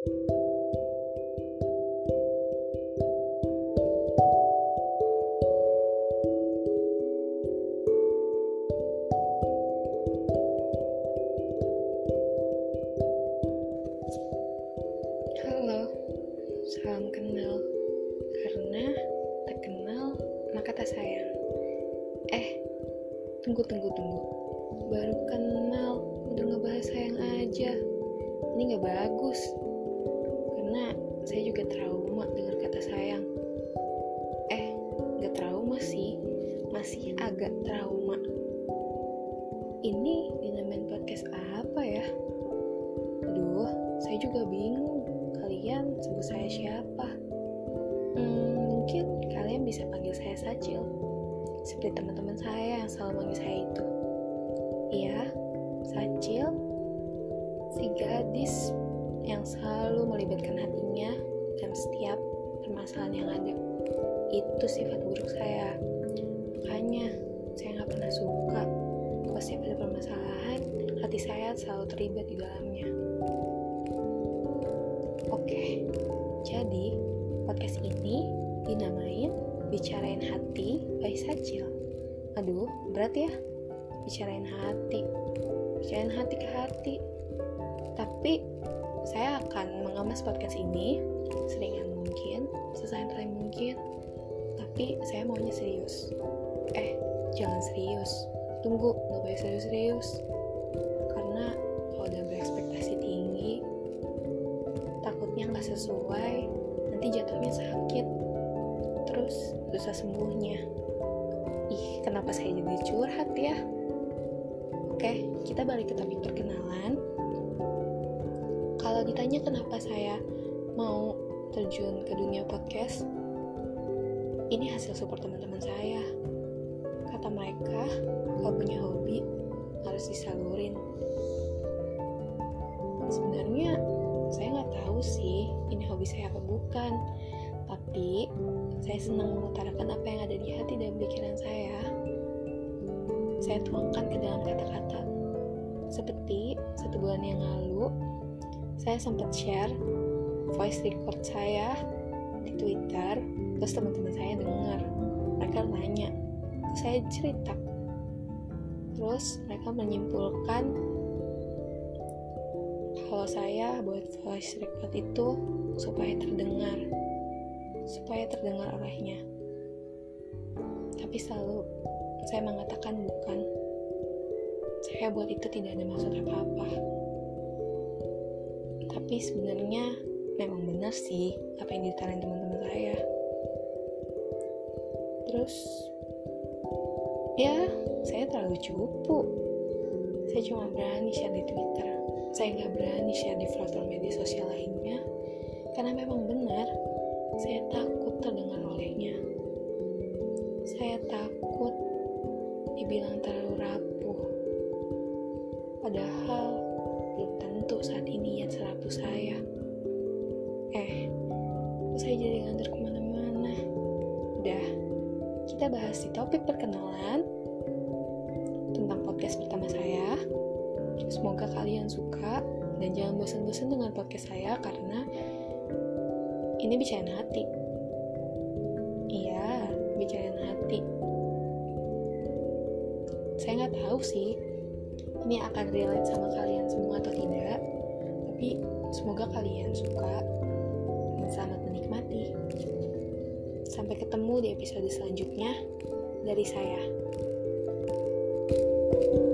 Halo, salam kenal. Karena tak kenal maka tak sayang. Eh, tunggu tunggu tunggu. Baru kenal udah ngebahas sayang aja. Ini nggak bagus. Karena saya juga trauma dengar kata sayang. Eh, nggak trauma sih, masih agak trauma. Ini dinamain podcast apa ya? Aduh, saya juga bingung. Kalian sebut saya siapa? Hmm, mungkin kalian bisa panggil saya Sacil. Seperti teman-teman saya yang selalu manggil saya itu. Iya, Sacil, si gadis yang selalu melibatkan hatinya dalam setiap permasalahan yang ada. Itu sifat buruk saya. Makanya, saya nggak pernah suka kalau setiap ada permasalahan, hati saya selalu terlibat di dalamnya. Oke, jadi podcast ini dinamain Bicarain Hati by Sacil. Aduh, berat ya? Bicarain hati. Bicarain hati ke hati. Tapi saya akan mengemas podcast ini seringan mungkin, sesantai mungkin. Tapi saya maunya serius. Eh, jangan serius. Tunggu, nggak boleh serius-serius. Karena kalau udah berekspektasi tinggi, takutnya nggak sesuai nanti jatuhnya sakit terus susah sembuhnya ih kenapa saya jadi curhat ya oke kita balik ke topik perkenalan kalau ditanya kenapa saya mau terjun ke dunia podcast. Ini hasil support teman-teman saya. Kata mereka kalau punya hobi harus disalurin. Sebenarnya saya nggak tahu sih ini hobi saya apa bukan. Tapi saya senang mengutarakan apa yang ada di hati dan pikiran saya. Saya tuangkan ke dalam kata-kata. Seperti satu bulan yang lalu saya sempat share voice record saya di twitter terus teman-teman saya dengar mereka nanya saya cerita. Terus mereka menyimpulkan kalau saya buat voice record itu supaya terdengar supaya terdengar olehnya tapi selalu saya mengatakan bukan. Saya buat itu tidak ada maksud apa-apa tapi sebenarnya memang benar sih apa yang ditanya teman-teman saya. Terus ya saya terlalu cupu. Saya cuma berani share di twitter. Saya nggak berani share di platform media sosial lainnya. Karena memang benar saya takut terdengar olehnya. Saya takut dibilang terlalu saya jadi ngantar ke mana-mana udah kita bahas di topik perkenalan tentang podcast pertama saya Semoga kalian suka dan jangan bosan-bosan dengan podcast saya karena ini bicarain hati. Iya, bicarain hati. Saya nggak tahu sih ini akan relate sama kalian semua atau tidak, tapi semoga kalian suka selamat menikmati. Sampai ketemu di episode selanjutnya dari saya. thank you